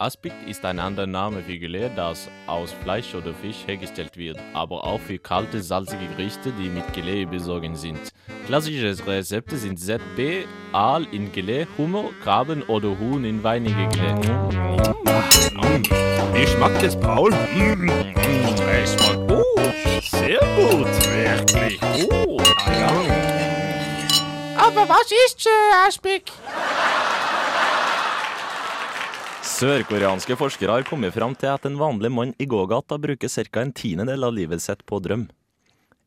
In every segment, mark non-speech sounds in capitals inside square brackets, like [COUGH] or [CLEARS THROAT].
Aspic ist ein anderer Name für Gelee, das aus Fleisch oder Fisch hergestellt wird, aber auch für kalte, salzige Gerichte, die mit Gelee besorgen sind. Klassische Rezepte sind ZB, Aal in Gelee, Hummer, Krabben oder Huhn in weinige Gelee. Wie schmeckt es, Paul? Mm, Es schmeckt gut. Sehr gut. Wirklich gut. Ah, ja. Aber was ist äh, Aspik? Sørkoreanske forskere har kommet fram til at en vanlig mann i gågata bruker ca. en tiendedel av livet sitt på drøm.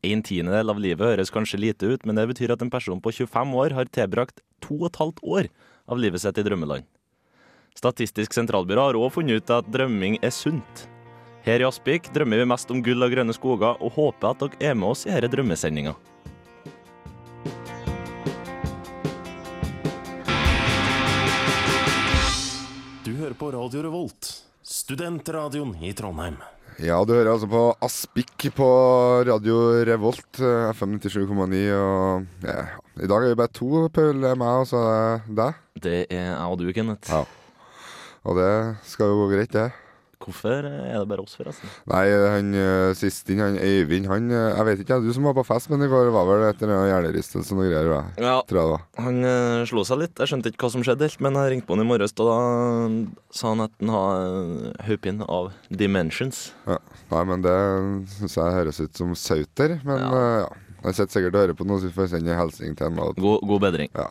En tiendedel av livet høres kanskje lite ut, men det betyr at en person på 25 år har tilbrakt to og et halvt år av livet sitt i drømmeland. Statistisk sentralbyrå har òg funnet ut at drømming er sunt. Her i Aspik drømmer vi mest om gull og grønne skoger, og håper at dere er med oss i denne drømmesendinga. Du hører på Radio Revolt, studentradioen i Trondheim. Ja, du hører altså på Aspik på Radio Revolt, eh, FM 97,9. Og ja, i dag er vi bare to, Paul. Meg, og så det deg. Det er jeg og du, Kenneth. Ja. Og det skal jo gå greit, det. Hvorfor er det bare oss, forresten? Nei, han eh, sist inn, han Øyvind, han eh, Jeg vet ikke, du som var på fest, men i går var vel etter en hjernerystelse og noe greier, da Ja, tror jeg det var. Han uh, slo seg litt. Jeg skjønte ikke hva som skjedde helt, men jeg ringte på han i morges, og da sa han at han har eh, hodepine av Dimensions. Ja. Nei, men det syns jeg høres ut som sauter. Men Ja. Uh, ja. Han sitter sikkert og hører på noe, så vi får sende en hilsen til ham. God, god bedring. Ja.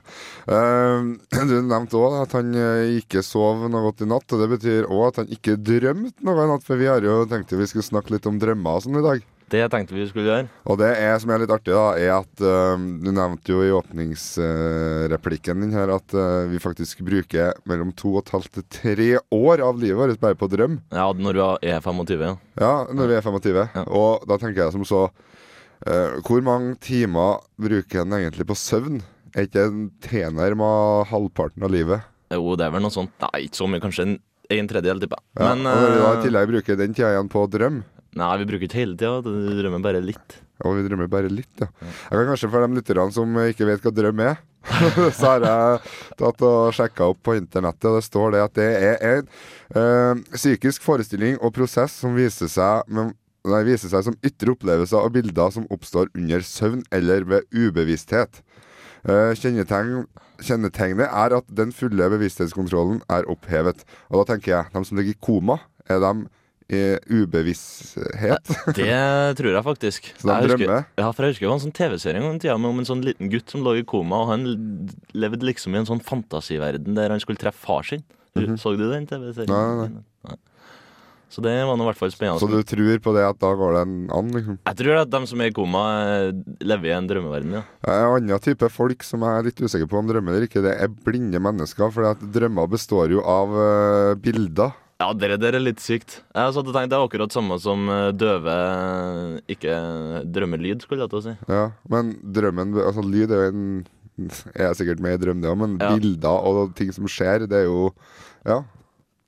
Uh, [CLEARS THROAT] du nevnte òg at han eh, ikke sov noe godt i natt. Og det betyr òg at han ikke drømte noe i natt, for vi har jo tenkt vi skulle snakke litt om drømmer og sånn i dag. Det tenkte vi skulle gjøre. Og det er, som er litt artig, da, er at uh, du nevnte jo i åpningsreplikken din her at uh, vi faktisk bruker mellom to og et halvt til tre år av livet vårt bare på drøm. Ja, når vi er 25. Ja. Ja, når vi er 25. Ja. Og da tenker jeg som så eh, Hvor mange timer bruker en egentlig på søvn? Er ikke en tilnærma halvparten av livet? Jo, det er vel noe sånt. Nei, ikke så mye. Kanskje en, en tredjedel, tipper jeg. Ja, Men og når vi da i eh, tillegg bruker den tida igjen på drøm, Nei, vi bruker ikke hele tida. Vi drømmer bare litt. og vi drømmer bare litt, ja. Jeg kan kanskje for de lytterne som ikke vet hva drøm er, [LAUGHS] så har jeg tatt og sjekka opp på internettet, og det står det at det er en eh, psykisk forestilling og prosess som viser seg, men, nei, viser seg som ytre opplevelser og bilder som oppstår under søvn eller ved ubevissthet. Eh, kjennetegn, kjennetegnet er at den fulle bevissthetskontrollen er opphevet. Og da tenker jeg, de som ligger i koma, er de i ubevissthet? Det tror jeg faktisk. [LAUGHS] Så de Jeg husker- drømmer? Ja, for jeg husker det var en sånn TV-serie en gang om en sånn liten gutt som lå i koma, og han levde liksom i en sånn fantasiverden der han skulle treffe far sin. Du- Så du den TV-serien? Nei, Nei, nei, Så det var nå i hvert fall spennende. Så du tror på det at da går det an, liksom? Jeg tror at de som er i koma, eh, lever i en drømmeverden, ja. En annen type folk som jeg er litt usikker på om drømmer eller ikke, det er blinde mennesker. For drømmer består jo av uh, bilder. Ja, det der er litt sykt. Jeg satt og tenkt, Det er akkurat samme som eh, døve ikke drømmer lyd, skulle jeg til å si. Ja, men drømmen Altså, lyd er jo en Er sikkert med i drøm, det òg, men Ja. bilder og ting som skjer, det er jo Ja.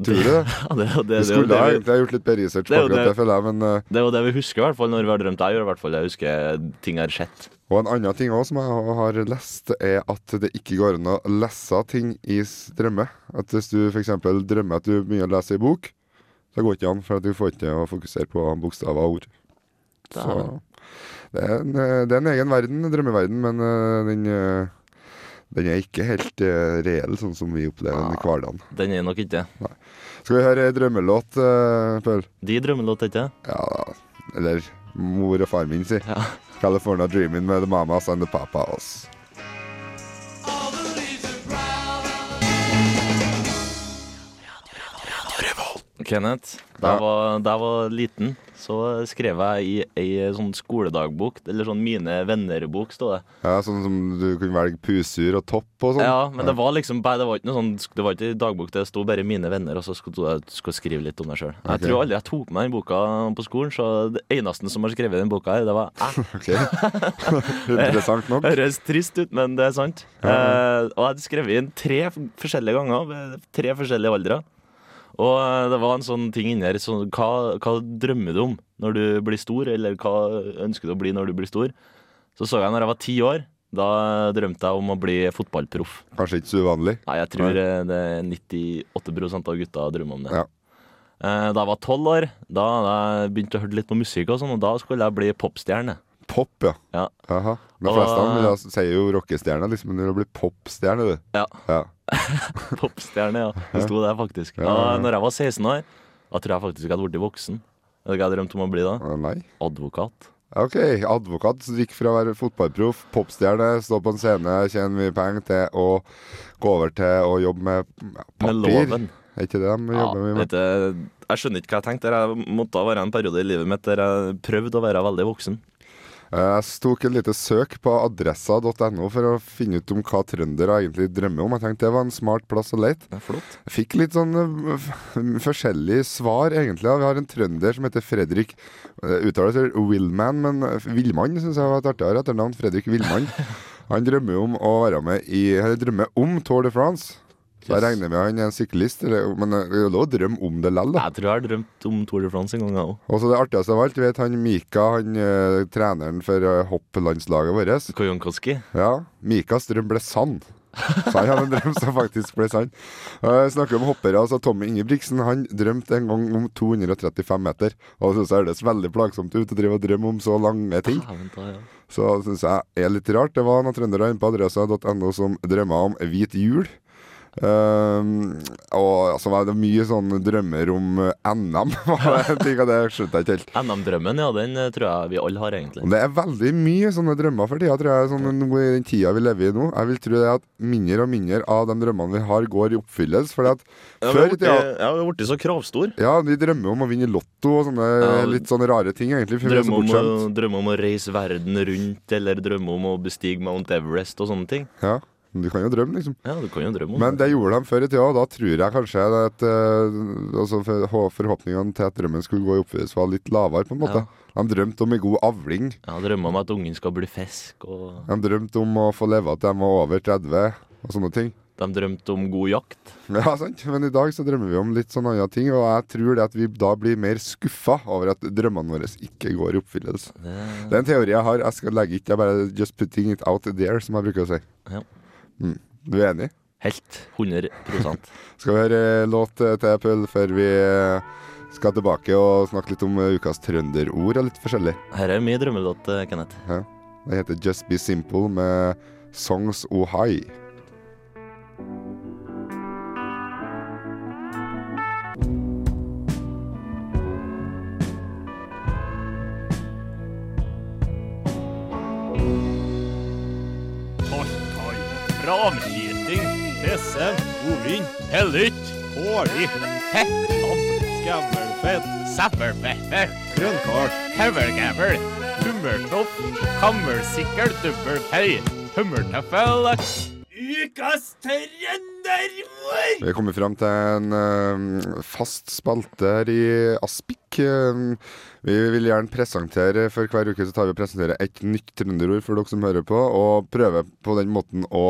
Tror du? [LAUGHS] Ja, det, det, Du skulle det, det, egentlig ha gjort litt mer research på akkurat det, føler jeg, men uh, det er jo det vi husker, i hvert fall når vi har drømt. Jeg gjør i hvert fall. Jeg husker ting har skjedd. Og en annen ting også som jeg har lest, er at det ikke går an å lese ting i drømme. At hvis du f.eks. drømmer at du begynner å lese ei bok, så går det ikke an, for at du får ikke å fokusere på bokstaver og ord. Det Så det er, en, eh, det er en egen verden, drømmeverden, men uh, den, eh, den er ikke helt uh, reell, sånn som vi opplever den i hverdagen. Den er nok ikke det. Skal vi høre ei drømmelåt, uh, Pøl? De drømmelåt, ikke? Ja, eller mor og far min, si. Ja. [LAUGHS] California Dreamin' med The Mamas and the Papas. Kenneth, da jeg var, da jeg var liten, så skrev jeg i ei sånn skoledagbok, eller sånn Mine venner-bok, stod det. Ja, Sånn som du kunne velge pusur og topp og sånn? Ja, men det var liksom bare, det var ikke noe sånn Det var ikke dagbok, det sto bare 'Mine venner', og så skulle jeg skulle skrive litt om deg sjøl. Jeg Ok. tror aldri jeg tok med den boka på skolen, så det eneste som har skrevet den boka her, det var jeg. [LAUGHS] [LAUGHS] Interessant nok. [LAUGHS] Høres trist ut, men det er sant. Ja, Eh, og jeg hadde skrevet inn tre forskjellige ganger, tre forskjellige aldre. Og eh, det var en sånn ting inni her sånn, hva, hva drømmer du om når du blir stor, eller hva ønsker du å bli når du blir stor? Så så jeg når jeg var ti år. Da drømte jeg om å bli fotballproff. Kanskje ikke så uvanlig. Nei, jeg tror Nei. det er 98% av gutta drømmer om det. Ja. Eh, Da jeg var tolv år, da da jeg begynte å høre litt på musikk, og sånn, og da skulle jeg bli popstjerne. Pop, ja. Ja. Jaha. De fleste av dem sier jo rockestjerne, liksom, men du har blitt popstjerne, du. Ja. Ja. [LAUGHS] Popstjerne, ja. Det sto der faktisk. Ja, ja, ja. når jeg var 16 år, da tror jeg faktisk jeg hadde blitt voksen. Vet du hva jeg drømte om å bli da? Nei. Advokat. Ok, advokat som gikk fra å være fotballproff, popstjerne, stå på en scene, tjene mye penger, til å gå over til å jobbe med papir. Med loven. Er ikke det de Ja, jobber mye med? du, jeg skjønner ikke hva jeg tenkte. Jeg måtte være en periode i livet mitt der jeg prøvde å være veldig voksen. Eh, Jeg tok et lite søk på adressa.no for å finne ut om hva trøndere egentlig drømmer om. Jeg tenkte det var en smart plass å lete. Det er flott. Jeg fikk litt sånn eh, forskjellige svar, egentlig. Vi har en trønder som heter Fredrik. eh, Uttaler seg Willman, men eh, Villmann syns jeg var et artigere etternavn. Fredrik Villmann. [LAUGHS] Han drømmer om å være med i Eller drømmer om Tour de France. Så jeg regner med han er en syklist, men det er jo lov å drømme om det likevel. Jeg tror jeg har drømt om Tour de France en gang, jeg òg. Og så det artigste av alt, vet han Mika, han eh, treneren for uh, hopplandslaget vårt. Kojonkoski. Ja, Mikas drøm ble sann. Så han hadde en drøm som faktisk ble sann. Uh, snakker om hoppere. altså Tommy Ingebrigtsen han drømte en gang om 235 meter. Og det jeg høres veldig plagsomt ut å drive og drømme om så lange ting. Ta, ja. Så syns jeg er litt rart. Det var noen trøndere inne på adressa.no som drømma om hvit jul. Um, og altså, var det mye sånn drømmer om eh, NM. [LAUGHS] var ting av det skjønte jeg ikke helt. NM-drømmen, ja, den eh, tror jeg vi alle har, egentlig. Det er veldig mye sånne drømmer for tida, tror jeg. Sånn, I den tida vi lever i nå. Jeg vil tro det at mindre og mindre av de drømmene vi har, går i oppfyllelse. Fordi at Ja, før i tida ja, vi har blitt så kravstor. Ja, vi drømmer om å vinne Lotto og sånne Ja, litt sånne rare ting, egentlig. Er så om, å, drømmer om å reise verden rundt, eller drømmer om å bestige Mount Everest og sånne ting. Ja, du kan jo drømme, liksom. Ja, du kan jo drømme om Men det gjorde de før i tida, og da tror jeg kanskje at eh, altså forhåpningene til at drømmen skulle gå i oppfyllelse, var litt lavere, på en måte. De drømte om en god avling. Ja, Drømmer om at ungen skal bli fisk, og De drømte om å få leve til de var over 30, og sånne ting. de drømte om god jakt. [LAUGHS] Ja, sant. Men i dag så drømmer vi om litt sånne andre ting, og jeg tror det at vi da blir mer skuffa over at drømmene våre ikke går i oppfyllelse. Det, Det er en teori jeg har. Jeg skal legge ikke, jeg bare just putting it out there, som jeg bruker å si. Ja. Mm. Du er enig? helt 100% [LAUGHS] Skal vi høre låt eh, til, Pøl, før vi eh, skal tilbake og snakke litt om eh, ukas trønderord og litt forskjellig. Her er mye drømmelåt, Kenneth. Kenneth. Det heter Just Be Simple med Songs O ramkjeting, presse, godvin, hellytt, hålig, hettam, skammelfett, sæppelpepper, grønnkål, høvelgævel, hummertopp, kammelsikkel, dubbelpei, hummertøffel. Ukas trønderord! Vi kommer fram til en uh, fast spalte her i Aspik. Uh, vi vil gjerne presentere For hver uke så tar vi og presenterer et nytt trønderord for dere som hører på, og prøver på den måten å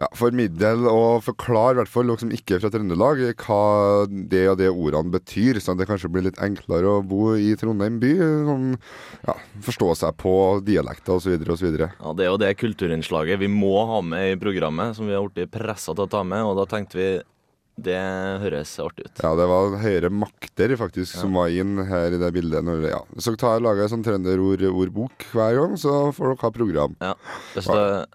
ja, Formidl og forklar, i hvert fall dere ikke er fra Trøndelag, hva det og det ordene betyr, sånn at det kanskje blir litt enklere å bo i Trondheim by. Sånn, ja, forstå seg på dialekter osv. osv. Ja, Det er jo det kulturinnslaget vi må ha med i programmet, som vi har blitt pressa til å ta med. Og da tenkte vi det høres artig ut. Ja, det var høyere makter faktisk som var inn her i det bildet. Når, ja. Så ta og jeg sånn trønderordbok hver gang, så får dere ha program. Ja, det,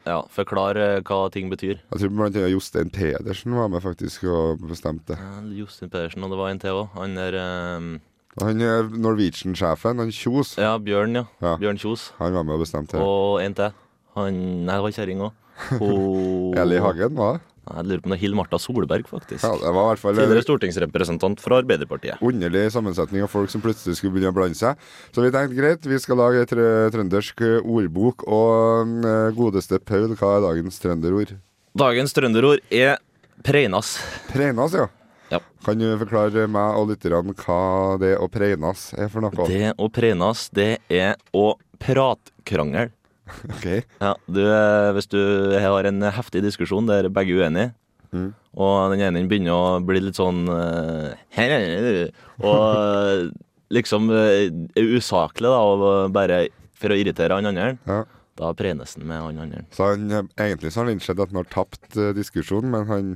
ja Forklar eh, hva ting betyr. Jeg tror blant annet Jostein Pedersen var med faktisk og bestemte. Ja, Jostein Pedersen, og det var en til òg. Han der um Han er Norwegian-sjefen, han Kjos, Ja, Bjørn, ja. Ja. Bjørn Kjos. han var med og bestemte. Og en til. Han Nei, det var kjerring òg. [LAUGHS] Eli Hagen, var det? Jeg lurer på om det er Hill Marta Solberg, faktisk. Ja, det var i hvert fall Tidligere stortingsrepresentant fra Arbeiderpartiet. underlig sammensetning av folk som plutselig skulle begynne å blande seg. Så vi tenkte greit, vi skal lage et trøndersk ordbok. Og eh, godeste Paul, hva er dagens trønderord? Dagens trønderord er preinas. Preinas, ja. Ja. Kan du forklare meg og lytterne hva det å preinas er for noe? Det å preinas, det er å pratkrangel. [LAUGHS] Ok, Ja, du, eh, hvis du har en heftig diskusjon der begge er uenige, Mm. Og den ene begynner å bli litt sånn eh, «Her [LAUGHS] er Og liksom eh, er usaklig, da, og bare for å irritere han andre. Ja. Da prenes han med han andre. Så han, egentlig så har han innsett at han har tapt diskusjonen, men han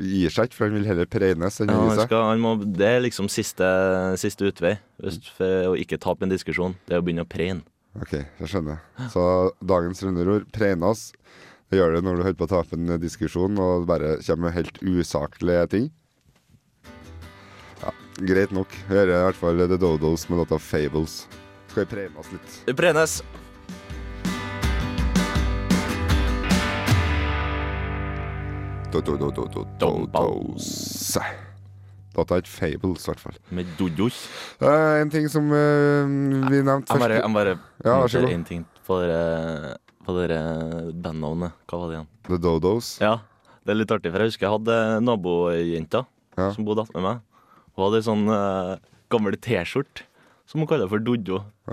gir seg ikke, for han vil heller prenes enn Ja, han skal, han må, det er liksom siste, siste utvei for å ikke tape en diskusjon. Det er å begynne å prene. Ok, jeg skjønner. Så dagens rundeord, oss. det gjør det når du holder på å ta opp en diskusjon og bare kommer med helt usaklige ting. Ja, greit nok. Vi hører i hvert fall The Dodos med låta Fables. Skal vi prenas litt? Det prenes! Dodos. er ikke Fables, i hvert fall. Med dodos. Uh, en ting som uh, vi nevnte bare, først jeg bare Ja, vær så god. en ting på dere, på dere bandnavnet. Hva var det igjen? The Dodos. Ja, det er litt artig, for jeg husker jeg hadde nabojenta Ja. som bodde attmed meg. Hun hadde ei sånn uh, gammel T-skjorte som hun kaller for Doddo. [LAUGHS] [LAUGHS]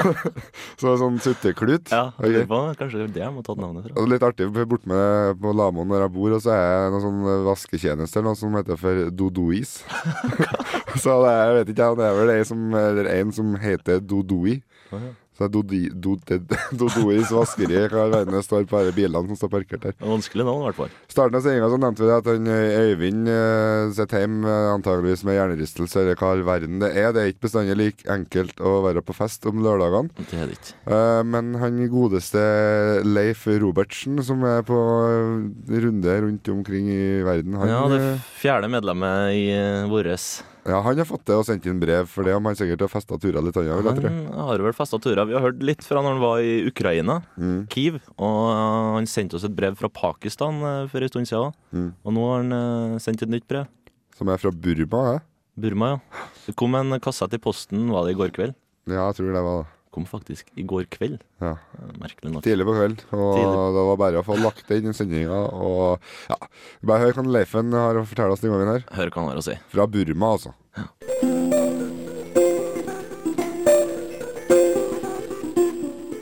[LAUGHS] Så sånn sutteklut. Ja, Okay. på, kanskje det er det jeg må ta navnet fra. Og litt artig, for bort med på Lamoen når jeg bor, og så er jeg noen sånn vasketjeneste noe som heter for Dodois. så det er, jeg vet ikke, det er vel en som, eller en som heter Dodoi. Oh, ja. Så det er [LAUGHS] Dodois vaskeri hver verden står på alle bilene som står parkert der. Vanskelig navn, i hvert fall. starten av sendinga nevnte vi det at han eh, Øyvind uh, sitter hjemme eh, antageligvis med hjernerystelse, eller hva all verden det er. Det er ikke bestandig like enkelt å være på fest om lørdagene. Det er det ikke. Uh, men han godeste Leif Robertsen, som er på eh, runde rundt omkring i verden, han, Ja, det eh, fjerde medlemmet i våres. Ja, han har fått det og sendt inn brev for det, om han sikkert har festa turer litt vil. Han har vel festa turer. Vi har hørt litt fra når han var i Ukraina, Mm. Kiev. Og uh, han sendte oss et brev fra Pakistan uh, for en stund siden. Mm. Og nå har han uh, sendt et nytt brev. Som er fra Burma, eh? Burma, ja. Det kom en kassett i posten, var det i går kveld? Ja, jeg tror det var det. Kom faktisk i går kveld. Ja. Uh, Merkelig nok. Tidlig på kveld, og Tidlig. det var bare å få lagt det inn i sendinga. Og ja, bare hør hva Leifen har å fortelle oss den gangen her. Hør hva han har å si. Fra Burma, altså.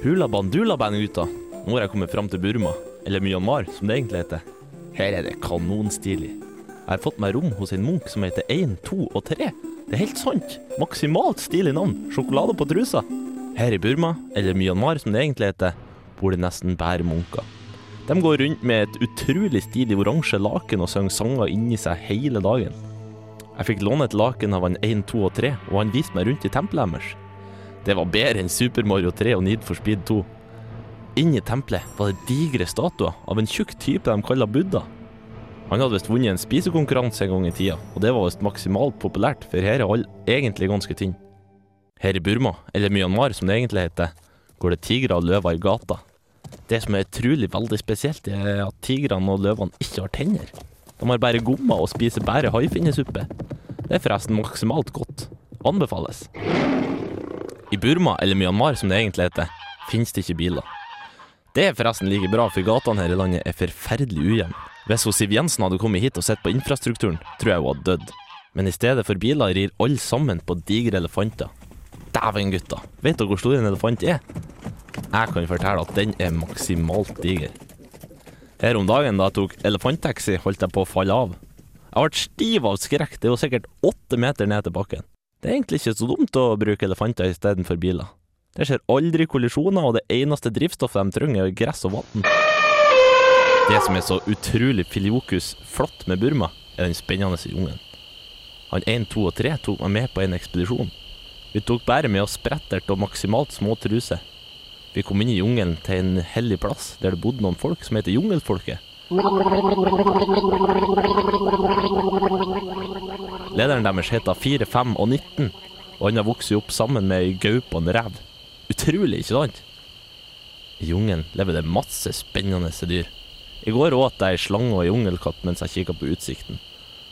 Hula bandula bandguta. Nå har jeg kommet fram til Burma, eller Myanmar som det egentlig heter. Her er det kanonstilig. Jeg har fått meg rom hos en munk som heter 1, 2 og 3. Det er helt sant. Maksimalt stilig navn. Sjokolade på trusa. Her i Burma, eller Myanmar som det egentlig heter, bor det nesten bare munker. De går rundt med et utrolig stilig oransje laken og synger sanger inni seg hele dagen. Jeg fikk låne et laken av han 1, 2 og 3, og han viste meg rundt i tempelet deres. Det var bedre enn Super Mario 3 og Need for Speed 2. Inni tempelet var det digre statuer av en tjukk type de kaller Buddha. Han hadde visst vunnet en spisekonkurranse en gang i tida, og det var visst maksimalt populært, for her er alle egentlig ganske tynne. Her i Burma, eller Myanmar som det egentlig heter, går det tigre og løver i gata. Det som er utrolig veldig spesielt, er at tigrene og løvene ikke har tenner. De har bare gommer og spiser bare haifinnesuppe. Det er forresten maksimalt godt. Anbefales. I Burma, eller Myanmar som det egentlig heter, finnes det ikke biler. Det er forresten like bra, for gatene her i landet er forferdelig ujevne. Hvis Siv Jensen hadde kommet hit og sett på infrastrukturen, tror jeg hun hadde dødd. Men i stedet for biler rir alle sammen på digre elefanter. Dæven, gutta. Vet dere hvor stor en elefant er? Jeg kan fortelle at den er maksimalt diger. Her om dagen da jeg tok elefanttaxi, holdt jeg på å falle av. Jeg ble stiv av skrekk, det er jo sikkert åtte meter ned til bakken. Det er egentlig ikke så dumt å bruke elefanter istedenfor biler. Det skjer aldri kollisjoner, og det eneste drivstoffet de trenger, er gress og vann. Det som er så utrolig filiokus flott med Burma, er den spennende jungelen. Han 1, 2 og 3 tok meg med på en ekspedisjon. Vi tok bare med oss sprettert og maksimalt små truser. Vi kom inn i jungelen til en hellig plass der det bodde noen folk som heter Jungelfolket. Lederen deres heter 4, 5 og 19, og han har vokst opp sammen med ei gaupe og en rev. Utrolig, ikke sant? I jungelen lever det masse spennende dyr. I går åt jeg ei slange og ei jungelkatt mens jeg kikka på utsikten.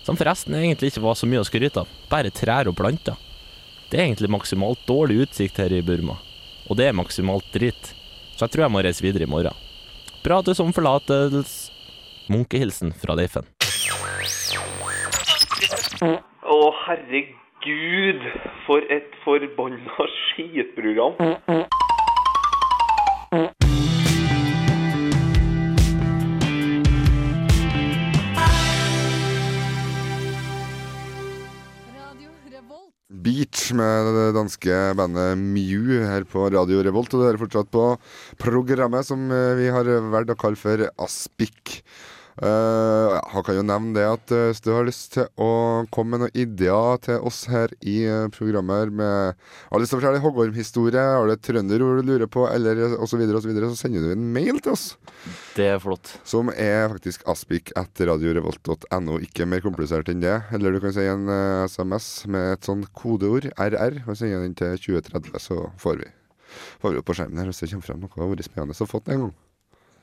Som forresten egentlig ikke var så mye å skryte av, bare trær og planter. Det er egentlig maksimalt dårlig utsikt her i Burma, og det er maksimalt dritt. Så jeg tror jeg må reise videre i morgen. Bra til som forlatelse. Munkehilsen fra Leifen. Å, herregud, for et forbanna skitprogram. Beach med det danske bandet Mew her på Radio Revolt. Og du hører fortsatt på programmet som eh, vi har valgt å kalle for Aspik. Uh, ja, han kan jo nevne det at uh, hvis du har lyst til å komme med noen ideer til oss her i uh, programmer med Har lyst til å fortelle hoggormhistorie, har du et trønderord du lurer på, eller osv., så, videre, og så, videre, så sender du en mail til oss. Det er flott. Som er faktisk aspik etter radiorevolt.no. Ikke mer komplisert enn det. Eller du kan si en eh, SMS med et sånn kodeord, RR, og sende den til 2030, så får vi Får vi opp på skjermen her hvis det kommer frem noe har vært spennende å den en gang.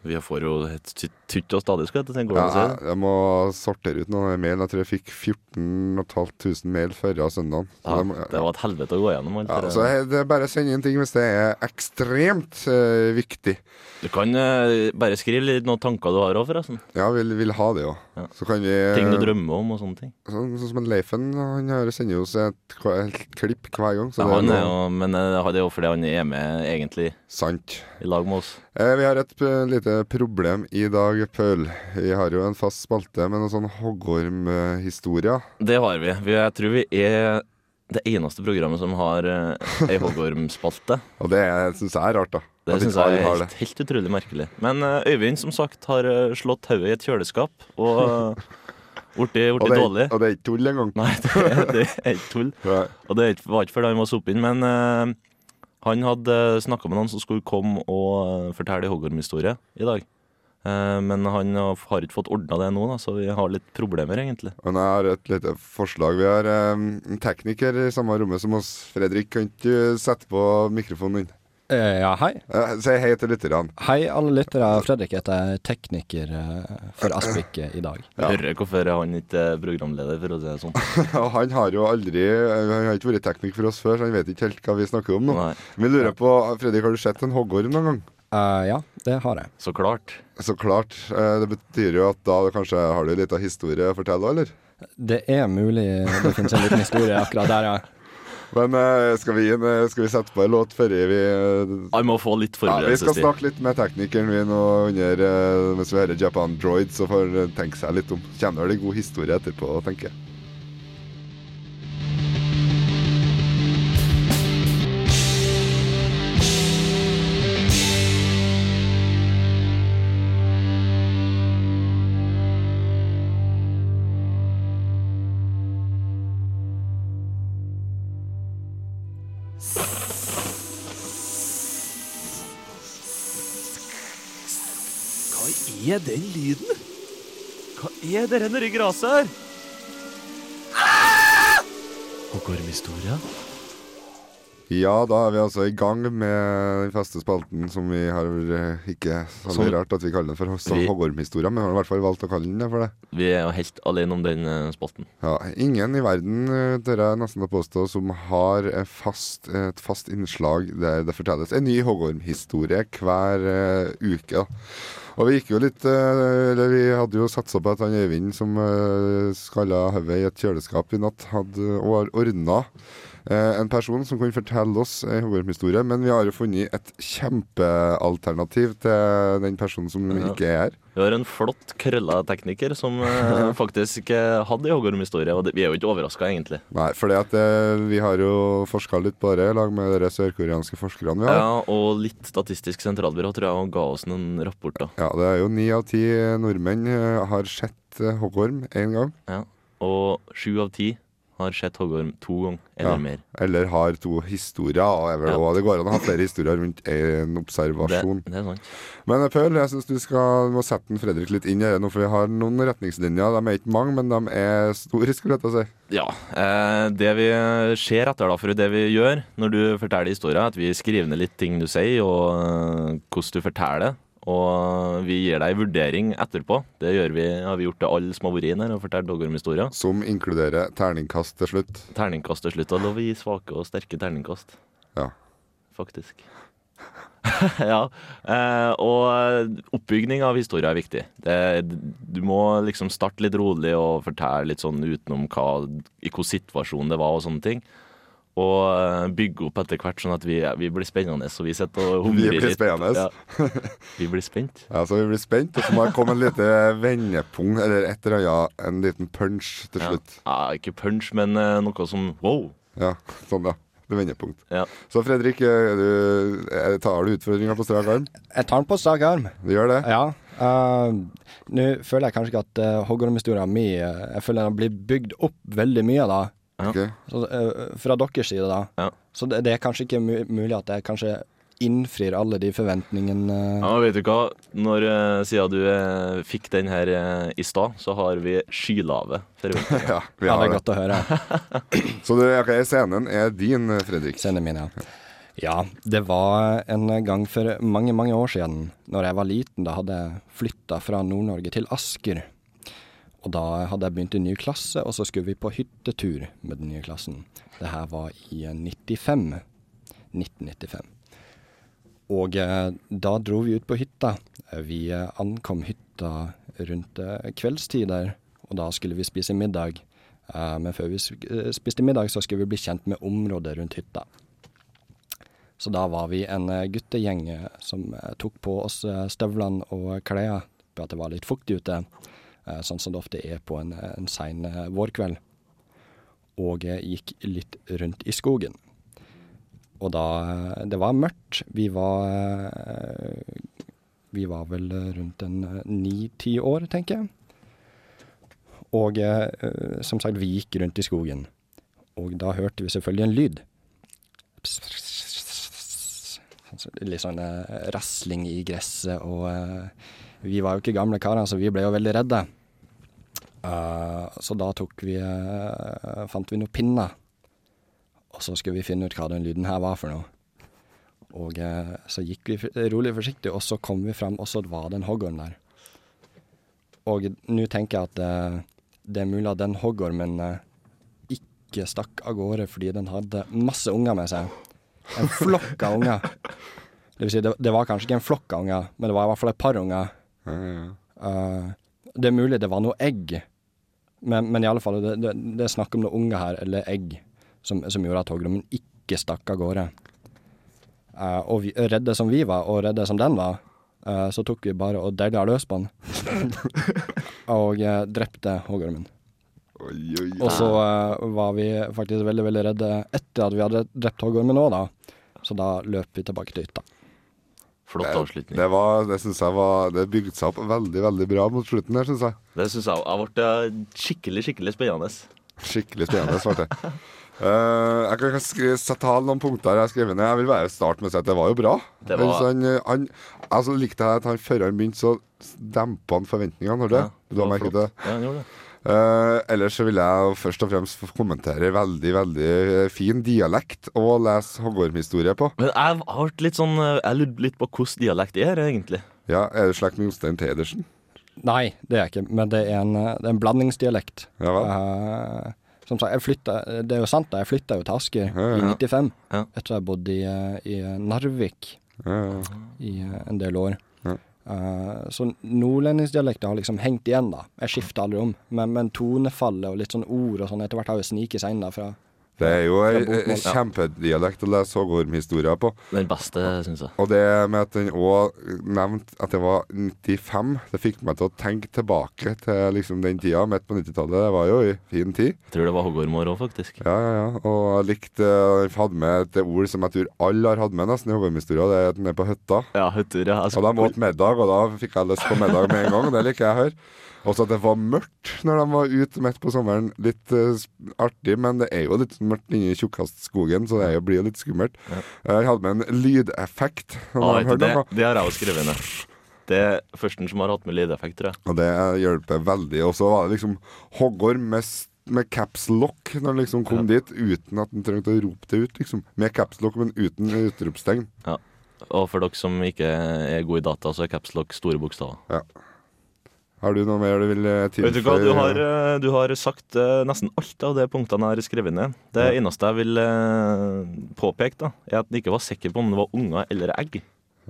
Vi får jo et tutt og stadig, skal jeg Ja, det. jeg, må sortere ut noen mail. Jeg tror jeg fikk 14.500 mail før søndagen. Ja, det må- det var et helvete å gå gjennom. ja, det så det er bare å sende inn ting hvis det er ekstremt uh, viktig. Du kan uh, bare skrive litt noen tanker du har òg, forresten. Ja, vil, vil ha det òg. Ja. Så kan vi Ting du drømmer om og sånne ting. Sånn, sånn som en Leifen, han sender jo oss et, et klipp hver gang. Så Ja, han er jo, men eh, det er jo fordi han er med egentlig sant. i lag med oss. Eh, vi har et eh, lite problem i dag, Pøl. Vi har jo en fast spalte med noen sånn hoggormhistorier. Det har vi. vi. Jeg tror vi er det eneste programmet som har ei hoggormspalte. [LAUGHS] Og det syns jeg er rart, da. Det syns jeg er helt, helt utrolig merkelig. Men eh, Øyvind, som sagt, har eh, slått hodet i et kjøleskap og blitt dårlig. og det er ikke tull engang. Nei, det, er- ikke tull. [LAUGHS] Og det var ikke fordi han var soppinn, men eh, han hadde snakka med noen som skulle komme og eh, fortelle hoggormhistorie i dag. Eh, men han har ikke fått ordna det nå, så vi har litt problemer, egentlig. Men jeg har et lite forslag. Vi har eh, en tekniker i samme rommet som oss. Fredrik, kan ikke du sette på mikrofonen din? Eh, Ja, hei. Eh, si hei til lytterne. Hei, alle lyttere. Fredrik heter tekniker eh, for Aspik i dag. Ja. Hører hvorfor han ikke er programleder, for å si det sånn. [LAUGHS] Han har jo aldri Han har ikke vært tekniker for oss før, så han vet ikke helt hva vi snakker om nå. Nei, Vi lurer på, Fredrik, har du sett en hoggorm noen gang? Uh, ja, det har jeg. så klart. Så klart. Det betyr jo at da kanskje har du en liten historie å fortelle, eller? Det er mulig det finnes en liten historie akkurat der, ja. Men eh, skal, vi, eh, skal vi sette på en låt før vi eh, Han må få litt ja, Vi skal snakke litt med teknikeren vi nå under eh, mens vi hører Japan Droid, så får han tenke seg litt om. Kommer det en god historie etterpå, tenker jeg. Er den lyden? Hva er det nedi gresset her? Hoggormhistoria? Ja, da er vi altså i gang med den faste spalten som vi har eh, ikke så Som- rart at vi kaller den for så men vi har i hvert fall valgt å kalle den det for det. Vi er jo helt alene om den eh, spalten. Ja, ingen i verden, eh, tør jeg nesten å påstå, som har fast, et fast innslag der det fortelles en ny Hoggorm-historie hver uh, uke. Og vi gikk jo litt Eller vi hadde jo satsa på at han Øyvind som skalla hodet i et kjøleskap i natt, hadde ordna en person som kunne fortelle oss en Hoggorm-historie, men vi har jo funnet et kjempealternativ til den personen som Ja. ikke er her. Vi har en flott krølla tekniker som eh, [LAUGHS] faktisk eh, hadde hoggormhistorie, og vi er jo ikke overraska, egentlig. Nei, eh, vi har jo forska litt på det i lag med de sørkoreanske forskerne vi har. Ja, og litt Statistisk sentralbyrå tror jeg ga oss noen rapporter. Ja, det er jo ni av ti nordmenn eh, har sett eh, hoggorm én gang. Og sju av ti har sett hoggorm to ganger eller mer. Eller har to historier. Og jeg, Ja. også, det går an å ha flere historier rundt en observasjon. det er sant. Men Pøl, jeg syns du skal må sette Fredrik litt inn i det nå, for vi har noen retningslinjer. De er ikke mange, men de er store, skulle jeg til å si. Ja. Eh, det vi ser etter, da, for det vi gjør når du forteller historier, er at vi skriver ned litt ting du sier, og eh, hvordan du forteller. Og vi gir deg en vurdering etterpå. Det vi, har vi gjort til alle som har vært inn her og fortalt hoggormhistorier. Som inkluderer terningkast til slutt. Terningkast til slutt. Og lov å gi svake og sterke terningkast. Ja. Faktisk. [LAUGHS] ja. Eh, og oppbygning av historier er viktig. Det, du må liksom starte litt rolig og fortelle litt sånn utenom hva, i hvilken situasjon det var og sånne ting. Og eh, bygge opp etter hvert, sånn at vi, vi blir spennende. Så vi sitter og Vi humrer blir litt. spennende. Ja. [LAUGHS] Vi blir spent. Ja, så vi blir spent, og så må det komme en lite vendepunkt, eller et eller annet, en liten punch til slutt. Ja, ikke punch, men eh, noe som wow. Ja, sånn, ja. Det vendepunkt. Ja. Så Fredrik, er du, tar du utfordringa på strak arm? Jeg tar den på strak arm. Du gjør det? Ja. Uh, Nå føler jeg kanskje ikke at uh, hoggormhistoria mi uh, Jeg føler den blir bygd opp veldig mye, da. Ok. Så, uh, fra deres side, da. Ja. Så det, det er kanskje ikke mulig at jeg kanskje innfrir alle de forventningene. Ja, vet du hva? Når, uh, siden du uh, fikk den her i stad, så har vi skylave forventninger. [LAUGHS] Ja, vi Ja, det er det. godt å høre. [LAUGHS] Så det, okay, scenen er din, Fredrik. Scenen min, ja. Ja, det var en gang for mange, mange år siden. Når jeg var liten, da hadde jeg flytta fra Nord-Norge til Asker. Og da hadde jeg begynt i ny klasse, og så skulle vi på hyttetur med den nye klassen. Det her var i eh, 95. 1995. Og eh, da dro vi ut på hytta. Eh, Vi eh, ankom hytta rundt eh, kveldstider, og da skulle vi spise middag. Eh, men før vi eh, spiste middag, så skulle vi bli kjent med området rundt hytta. Så da var vi en eh, guttegjeng eh, som eh, tok på oss eh, støvlene og klærne på at det var litt fuktig ute, eh, sånn som det ofte er på en, eh, en sein eh, vårkveld. Og jeg gikk litt rundt i skogen. Og da eh, Det var mørkt. Vi var eh, Vi var vel eh, rundt en ni-ti år, tenker jeg. Og eh, eh, som sagt, vi gikk rundt i skogen. Og da hørte vi selvfølgelig en lyd. Litt sånn eh, rasling i gresset, og eh, vi var jo ikke gamle karer, så vi ble jo veldig redde. Uh, så da tok vi uh, Fant vi noen pinner, og så skulle vi finne ut hva den lyden her var for noe. Og uh, så gikk vi rolig og forsiktig, og så kom vi fram, og så var det en hoggorm der. Og nå tenker jeg at det er mulig at den hoggormen ikke stakk av gårde fordi den hadde masse unger med seg. En flokk av unger. Det vil si, det, det var kanskje ikke en flokk av unger, men det var i hvert fall et par unger. Ja, ja. Eh, det er mulig det var noe egg, men, men i alle fall, det, det, det er snakk om noen unger her, eller egg, som, som gjorde at hoggormen ikke stakk av gårde. Uh, og vi, redde som vi var, og redde som den var, uh, så tok vi bare og deila løs på den. [LAUGHS] og drepte hoggormen. Og så var vi faktisk veldig, veldig redde etter at vi hadde drept hoggormen òg, da. Så da løp vi tilbake til hytta. Flott avslutning. Det, var, det jeg var Det bygde seg opp veldig, veldig bra mot slutten der, syns jeg. Det syns jeg har vært ble skikkelig, skikkelig spennende. Skikkelig spennende, svarte jeg. Uh, jeg kan sette ta noen punkter jeg har skrevet ned. Jeg vil bare starte med å si at det var jo bra. Det var- Altså, han, han, altså, likte jeg at han før han begynte, så dempa han forventningene. Du? Du har merket flott. det? Ja, han gjorde det. Eh, ellers så vil jeg først og fremst kommentere veldig, veldig eh, fin dialekt å lese hoggormhistorie på. Men jeg har hørt litt sånn eh, Jeg lurte litt på hvordan dialekt er, egentlig. Ja, Er det slekt med Jostein Tedersen? Nei, det er jeg ikke, men det er en, det er en blandingsdialekt. Ja vel? Eh, som sagt, jeg flytta, det er jo sant, da, jeg flytta jo til Asker Ja, ja. i 95. Ja. Etter jeg bodde i, i Narvik Ja, ja. i en del år. Eh, så nordlendingsdialekten har liksom hengt igjen, da. Jeg skifter aldri om. Men, men tonefallet og litt sånn ord og sånn etter hvert har jo sniket seg inn da fra Det er jo ei kjempedialekt å lese hoggormhistorier på. Den beste, syns jeg. Og det med at den òg nevnte at det var 95, det fikk meg til å tenke tilbake til liksom den tida, midt på 90-tallet. Det var jo ei fin tid. Jeg tror det var hoggormår òg, faktisk. Ja, ja, ja. Og jeg likte Jeg hadde med et ord som jeg tror alle har hatt med nesten i hoggormhistoria. Det er at den er på hytta. Ja, hyttur, ja. Og de åt middag, og da fikk jeg lyst på middag med en gang. Og det liker jeg å høre. Også at det var mørkt når de var ute midt på sommeren. Litt uh, artig, men det er jo litt mørkt inni tjukkastskogen, så det blir jo litt skummelt. Jeg hadde med en lydeffekt. Ah, det, det har jeg jo skrevet ned. Det er førsten som har hatt med lydeffekt, tror jeg. Og det hjelper veldig. Og så var det liksom hoggorm med, med caps lock når han liksom kom dit, uten at han trengte å rope det ut. liksom Med caps lock, men uten utropstegn. Ja. Og for dere som ikke er gode i data, så er caps lock store bokstaver. Har du noe mer du vil eh, tilføye? Vet du hva, du har, eh, du har sagt eh, nesten alt av de punktene jeg har skrevet ned. Det eneste jeg vil eh, påpeke, da, er at jeg ikke var sikker på om det var unger eller egg.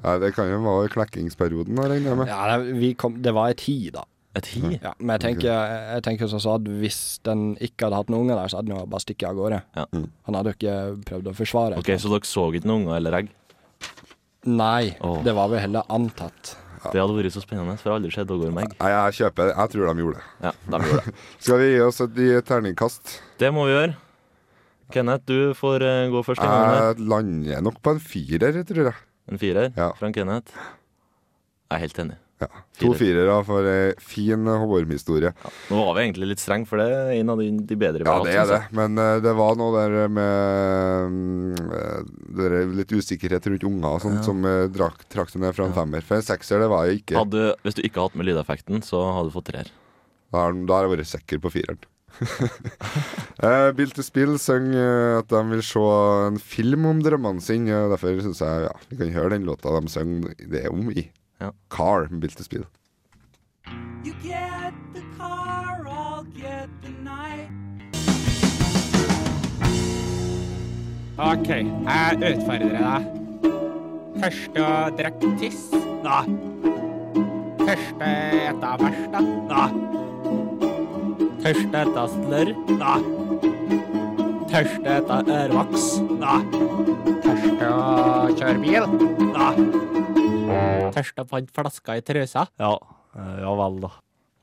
Nei, Det kan jo være klekkingsperioden, da, regner jeg med. Ja, det, vi kom, det var et hi, da. Et hi? Ja, men jeg tenker, jeg tenker sånn så at hvis den ikke hadde hatt noen unger der, så hadde den jo bare stukket av gårde. Ja. Han hadde jo ikke prøvd å forsvare. Ok, Så dere så ikke noen unger eller egg? Nei, oh. det var vel heller antatt. Det hadde vært så spennende, for jeg har aldri sett egg. Nei, jeg kjøper det. Jeg tror de gjorde det. Ja, de gjorde det. [LAUGHS] Skal vi gi oss et terningkast? Det må vi gjøre. Kenneth, du får eh, gå først. Jeg lander nok på en firer, tror jeg. En firer Ja. fra Kenneth. Jeg er helt enig. Ja. To Firer. firere for ei fin Håvorm-historie. Nå var vi egentlig litt streng, for det er en av de, de bedre vi Ja, har det hatt, er det. er det, Men uh, det var noe der med uh, der er litt usikkerhet rundt unger og sånt som uh, drak, trakk det ned fra en femmer. For en sekser, det var jeg ikke. Hadde, hvis du ikke hadde hatt med lydeffekten, så hadde du fått treer. Da har, jeg vært sikker på fireren. uh, [LAUGHS] Bill to Spill synger at de vil se en film om drømmene sine. Derfor syns jeg ja, vi kan høre den låta de synger det om i. Ja. Car med Bill to Speed. You get the car, I'll get the night. OK, jeg utfordrer deg. Første å drikke tiss? Nei. Første ete verst? Nå. Nei. Første ete slørr? Nei. Første ete ørvoks? Nei. Første å kjøre bil? Nei. Første å fant flaska i trøsa. Ja, eh, ja vel, da.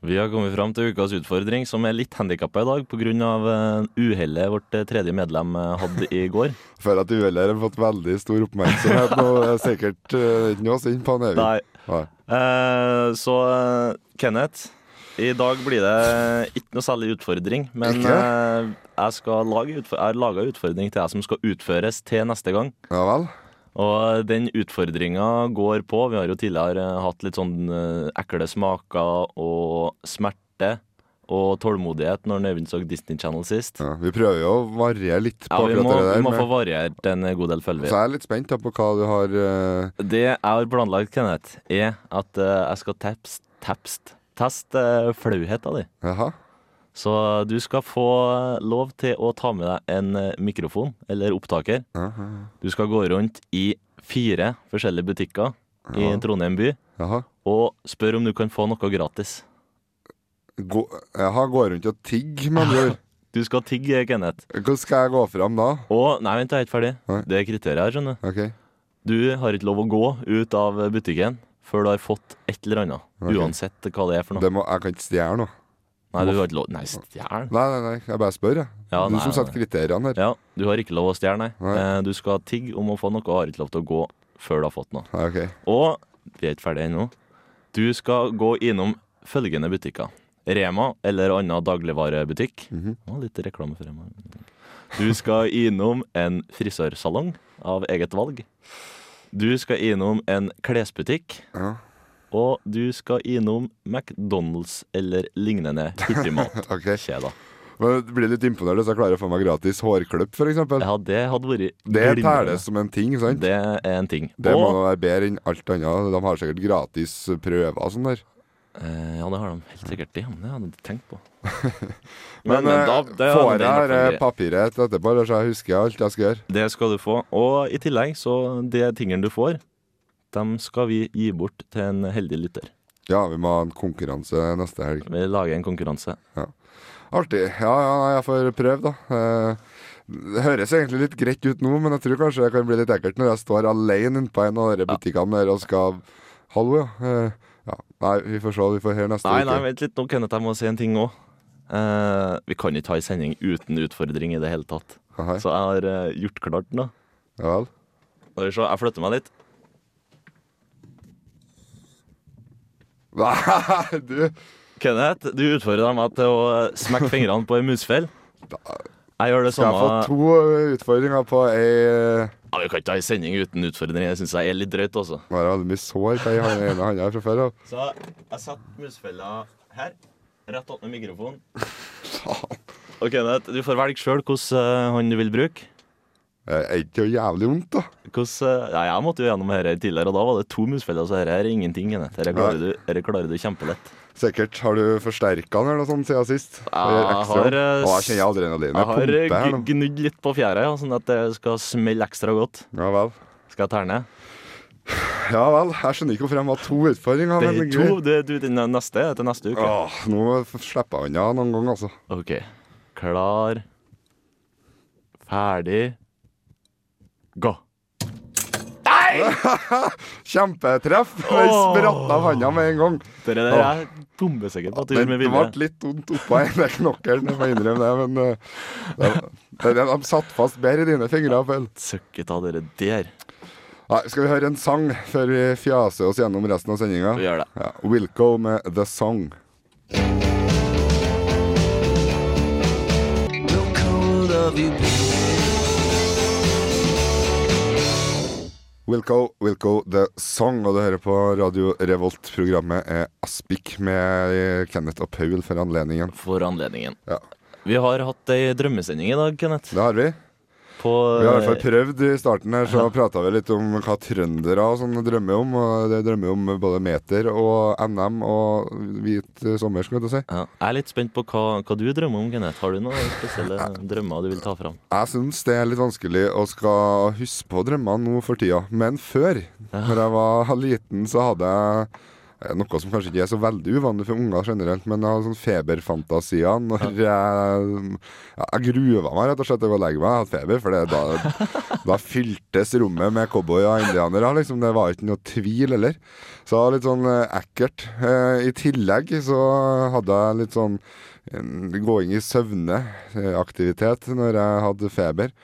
Vi har kommet fram til ukas utfordring, som er litt handikappa i dag pga. Uh, uhellet vårt eh, tredje medlem eh, hadde i går. [LAUGHS] Føler at uhellet har fått veldig stor oppmerksomhet nå. Det er sikkert ikke noe sint på han Evig. Nei. Nei. Eh, så eh, Kenneth, i dag blir det ikke noe særlig utfordring. Men eh, jeg, skal lage utfor jeg har laga utfordring til deg som skal utføres til neste gang. Ja vel? Og den utfordringa går på Vi har jo tidligere eh, hatt litt sånn eh, ekle smaker og smerte og tålmodighet når Øyvind så Disney Channel sist. Ja, vi prøver jo å variere litt på Ja, akkurat må, det der. vi må få variert en god del, følger Så jeg er litt spent på hva du har uh... Det jeg har planlagt, Kenneth, er at uh, jeg skal tepst, tepst, teste uh, flauheta di. Jaha. Så du skal få lov til å ta med deg en eh, mikrofon eller opptaker. Jaha. Du skal gå rundt i fire forskjellige butikker i Ja. Trondheim by Jaha. og spørre om du kan få noe gratis. Gå, har gå rundt og tigg, med andre ord. [LAUGHS] Du skal tigge, Kenneth. Hvordan skal jeg gå fram da? Og Nei, vent, jeg er ikke ferdig. Nei. Det er kriteriet her, skjønner du. Okay. Du har ikke lov å gå ut av butikken før du har fått et eller annet. Okay. Uansett hva det er for noe. Det må, jeg kan ikke stjele noe. Nei, du har ikke lov Nei, stjel. Nei, nei, nei, jeg bare spør, jeg. Ja, du nei, som setter kriteriene her. Ja, du har ikke lov å stjele, nei. Nei. Eh, Du skal tigge om å få noe, og har ikke lov til å gå før du har fått noe. Nei, okay. Og vi er ikke ferdige ennå. Du skal gå innom følgende butikker. Rema eller annen dagligvarebutikk. Mhm. Å, litt reklame for Rema. Du skal innom en frisørsalong av eget valg. Du skal innom en klesbutikk. Ja. Og du skal innom McDonald's eller lignende hurtigmatkjeder. [LAUGHS] Ok. Men det blir litt imponert hvis jeg klarer å få meg gratis hårklipp, f.eks. Ja, det hadde vært Det telles som en ting, sant? Det er en ting. Det og, må være bedre enn alt annet. De har sikkert gratis prøver og sånn der. eh, ja, det har de helt sikkert. Det, [LAUGHS] det hadde jeg tenkt på. Men, men men da- det får jeg eh, papiret etterpå, så jeg husker alt jeg skal gjøre. Det skal du få. Og i tillegg, så de tingene du får, dem skal vi gi bort til en heldig lytter. Ja, vi må ha en konkurranse neste helg. Vi lager en konkurranse. Artig. Ja, ja, jeg får prøve, da. Eh, Det høres egentlig litt greit ut nå, men jeg tror kanskje det kan bli litt ekkelt når jeg står alene inne på en av de butikkene der og skal Hallo, ja. Eh, ja. Nei, vi får se. Vi får høre neste Nei, uke. nei, vent litt nå, Kenneth. Jeg må si en ting òg. Eh, vi kan ikke ha en sending uten utfordring i det hele tatt. Aha, Så jeg har eh, gjort klart den. da. Ja vel. Jeg flytter meg litt. Nei, du Kenneth, du utfordrer meg til å smekke fingrene på en musfell. Jeg gjør det Skal jeg få to eh, utfordringer på ei eh, Ja, vi kan ikke ha en sending uten utfordringer. Det syns jeg er litt drøyt, altså. Bare har jeg mye sår på ei ene hånda fra før av. Så jeg setter musfella her, rett opp med mikrofonen. [LAUGHS] Og Kenneth, du får velge sjøl hvilken hånd du vil bruke. Det er ikke jævlig vondt, da. Hvordan, eh, ja, jeg måtte jo gjennom dette tidligere, og da var det to musfeller, så dette er ingenting. Dette klarer, du, dette klarer du kjempelett. Sikkert. Har du forsterka den eller noe sånt siden sist? Jeg har, eh, Å, jeg kjenner adrenalinet Jeg har eh, gnudd litt på fjæra, ja, sånn at det skal smelle ekstra godt. Ja vel. Skal jeg terne? Ja vel. Jeg skjønner ikke hvorfor de har to utfordringer. Det er to. Det, du, den neste er til neste uke. Åh, nå slipper jeg unna noen gang, altså. OK. Klar, ferdig, gå. Nei, [LAUGHS] Kjempetreff! Jeg spratt av handa med en gang. Det der er jeg bombesikker på at du Det gjorde med ble vilje. litt vondt oppå ene knokkelen, jeg må innrømme det, men uh, det, det, de satt fast bedre i dine fingre. Søkket av dere der. Nei, skal vi høre en sang før vi fjaser oss gjennom resten av sendinga? Det. Ja, Wilco med The Song. Wilco, Wilco, The Song, og du hører på Radio Revolt. Programmet er Aspik med Kenneth og Paul for anledningen. For anledningen. Ja. Vi har hatt ei drømmesending i dag, Kenneth. Det har vi. På Vi har i hvert fall eh, prøvd i starten her, så prata vi litt om hva trøndere og sånn drømmer om. Og det drømmer om både meter og NM og hvit eh, sommer, skal jeg si. ja. Jeg er litt spent på hva, hva du drømmer om, Kenneth. Har du noen spesielle drømmer du vil ta fram? Jeg syns det er litt vanskelig å skal huske på drømmene nå for tida. Men før, når jeg var liten, så hadde jeg noe som kanskje ikke er så veldig uvanlig for unger generelt, men jeg har sånn feberfantasier når jeg Jeg grua meg rett og slett til å legge meg. Jeg hadde feber, for da, [LAUGHS] da fyltes rommet med cowboy og indianere. Liksom. Det var ikke noe tvil heller. Så litt sånn eh, ekkelt. Eh, I tillegg så hadde jeg litt sånn gåing i søvne-aktivitet når jeg hadde feber.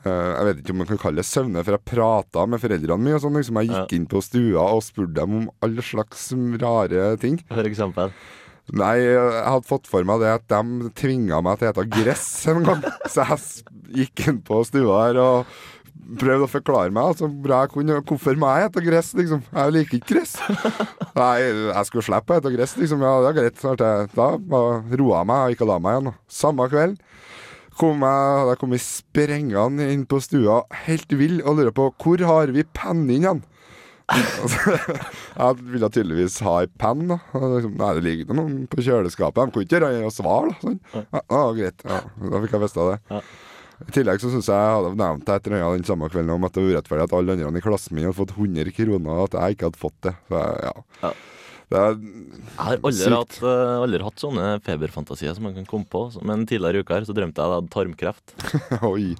Eh, jeg vet ikke om man kan kalle det søvne, for jeg prata med foreldrene mine. Og sånn, liksom jeg gikk inn på stua og spurte dem om alle slags rare ting. For eksempel. Nei, jeg hadde fått for meg det at de tvinga meg til å ete gress en gang. [LAUGHS] Så jeg gikk inn på stua her og prøvde å forklare meg altså, bra jeg kunne. Hvorfor må jeg spise gress, liksom? Jeg liker ikke gress. Nei, jeg skulle slippe å spise gress, liksom. Ja, det er greit. Da roa jeg meg og gikk og la meg igjen. Samme kveld kom jeg, hadde jeg kommet sprengende inn på stua, helt vill, og lurer på hvor har vi pennen igjen? [LAUGHS] jeg ville tydeligvis ha ei penn. da. Liksom, nei, det ligger noen på kjøleskapet. De kunne ikke gjøre svar. da. Sånn. Ja, ja, greit. Ja, da fikk jeg vite det. Ja. I tillegg så syns jeg jeg hadde nevnt det etter den samme kvelden om at det var urettferdig at alle andre i klassen min hadde fått 100 kroner, og at jeg ikke hadde fått det. Så ja. Ja. Det er Jeg har aldri hatt, eh, aldri hatt sånne feberfantasier som man kan komme på. Men tidligere i uka her så drømte jeg at jeg hadde tarmkreft. [LAUGHS] Oi.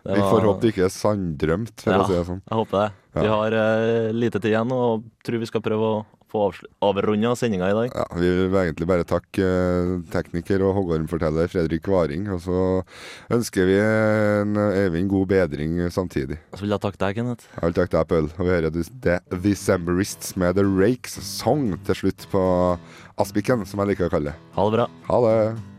Vi var- får håpe det ikke er sanndrømt, for Ja. å si det sånn. Jeg håper det. Vi har uh, lite tid igjen og tror vi skal prøve å få avrunda sendinga i dag. Ja, vi vil egentlig bare takke eh, tekniker og hoggormforteller Fredrik Varing. Og så ønsker vi en Eivind god bedring samtidig. Så vil jeg takke deg, Kenneth. Jeg vil takke deg, Pøl. Og vi hører The Decemberists med The Rakes Song til slutt på Aspiken, som jeg liker å kalle det. Ha det bra. Ha det.